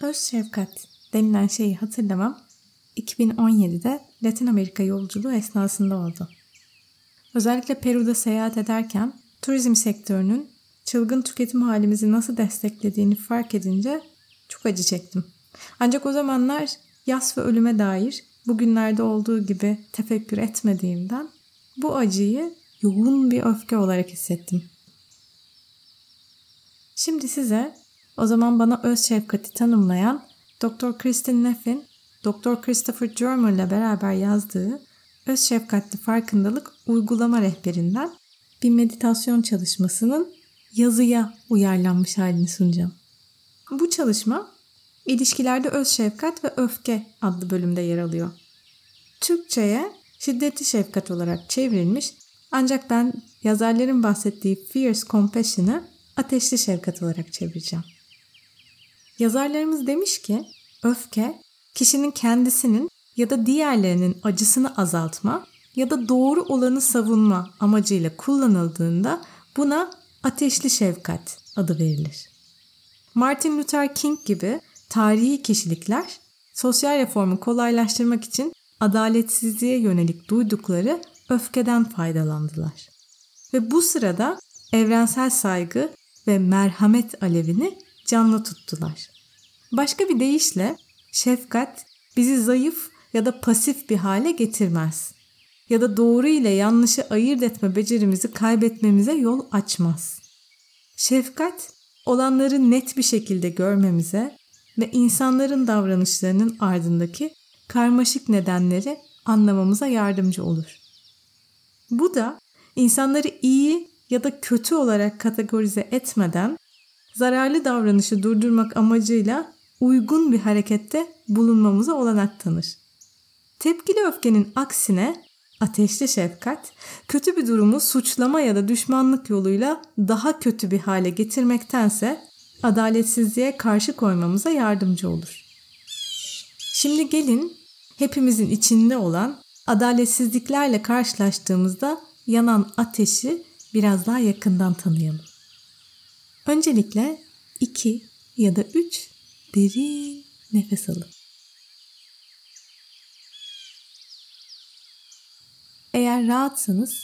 öz şefkat denilen şeyi hatırlamam 2017'de Latin Amerika yolculuğu esnasında oldu. Özellikle Peru'da seyahat ederken turizm sektörünün çılgın tüketim halimizi nasıl desteklediğini fark edince çok acı çektim. Ancak o zamanlar yas ve ölüme dair bugünlerde olduğu gibi tefekkür etmediğimden bu acıyı yoğun bir öfke olarak hissettim. Şimdi size o zaman bana öz şefkati tanımlayan Dr. Kristin Neff'in Dr. Christopher Germer ile beraber yazdığı Öz Şefkatli Farkındalık Uygulama Rehberinden bir meditasyon çalışmasının yazıya uyarlanmış halini sunacağım. Bu çalışma İlişkilerde Öz Şefkat ve Öfke adlı bölümde yer alıyor. Türkçe'ye şiddetli şefkat olarak çevrilmiş ancak ben yazarların bahsettiği Fierce Compassion'ı ateşli şefkat olarak çevireceğim. Yazarlarımız demiş ki öfke kişinin kendisinin ya da diğerlerinin acısını azaltma ya da doğru olanı savunma amacıyla kullanıldığında buna ateşli şefkat adı verilir. Martin Luther King gibi tarihi kişilikler sosyal reformu kolaylaştırmak için adaletsizliğe yönelik duydukları öfkeden faydalandılar. Ve bu sırada evrensel saygı ve merhamet alevini canlı tuttular. Başka bir deyişle şefkat bizi zayıf ya da pasif bir hale getirmez. Ya da doğru ile yanlışı ayırt etme becerimizi kaybetmemize yol açmaz. Şefkat olanları net bir şekilde görmemize ve insanların davranışlarının ardındaki karmaşık nedenleri anlamamıza yardımcı olur. Bu da insanları iyi ya da kötü olarak kategorize etmeden zararlı davranışı durdurmak amacıyla uygun bir harekette bulunmamıza olanak tanır. Tepkili öfkenin aksine ateşli şefkat kötü bir durumu suçlama ya da düşmanlık yoluyla daha kötü bir hale getirmektense adaletsizliğe karşı koymamıza yardımcı olur. Şimdi gelin hepimizin içinde olan adaletsizliklerle karşılaştığımızda yanan ateşi biraz daha yakından tanıyalım. Öncelikle iki ya da üç derin nefes alın. Eğer rahatsanız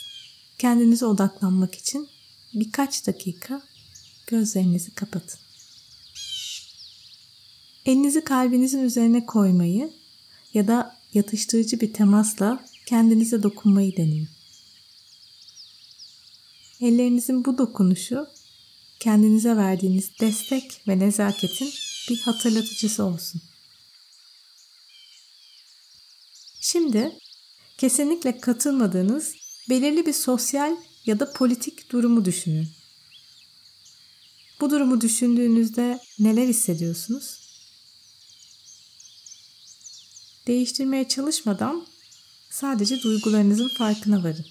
kendinize odaklanmak için birkaç dakika gözlerinizi kapatın. Elinizi kalbinizin üzerine koymayı ya da yatıştırıcı bir temasla kendinize dokunmayı deneyin. Ellerinizin bu dokunuşu kendinize verdiğiniz destek ve nezaketin bir hatırlatıcısı olsun. Şimdi kesinlikle katılmadığınız belirli bir sosyal ya da politik durumu düşünün. Bu durumu düşündüğünüzde neler hissediyorsunuz? Değiştirmeye çalışmadan sadece duygularınızın farkına varın.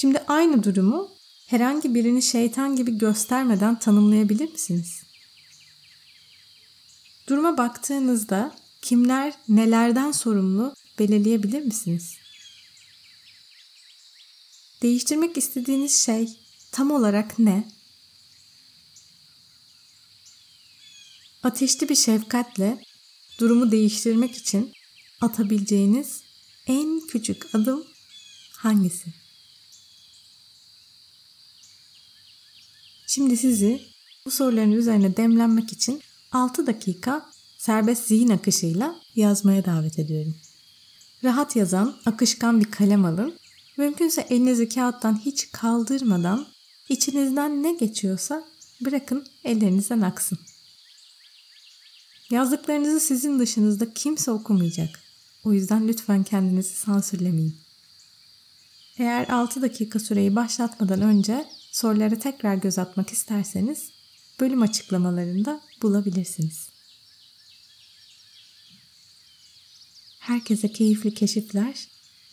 Şimdi aynı durumu herhangi birini şeytan gibi göstermeden tanımlayabilir misiniz? Duruma baktığınızda kimler nelerden sorumlu belirleyebilir misiniz? Değiştirmek istediğiniz şey tam olarak ne? Ateşli bir şefkatle durumu değiştirmek için atabileceğiniz en küçük adım hangisi? Şimdi sizi bu soruların üzerine demlenmek için 6 dakika serbest zihin akışıyla yazmaya davet ediyorum. Rahat yazan, akışkan bir kalem alın. Mümkünse elinizi kağıttan hiç kaldırmadan içinizden ne geçiyorsa bırakın ellerinizden aksın. Yazdıklarınızı sizin dışınızda kimse okumayacak. O yüzden lütfen kendinizi sansürlemeyin. Eğer 6 dakika süreyi başlatmadan önce sorulara tekrar göz atmak isterseniz bölüm açıklamalarında bulabilirsiniz. Herkese keyifli keşifler,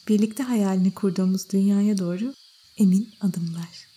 birlikte hayalini kurduğumuz dünyaya doğru emin adımlar.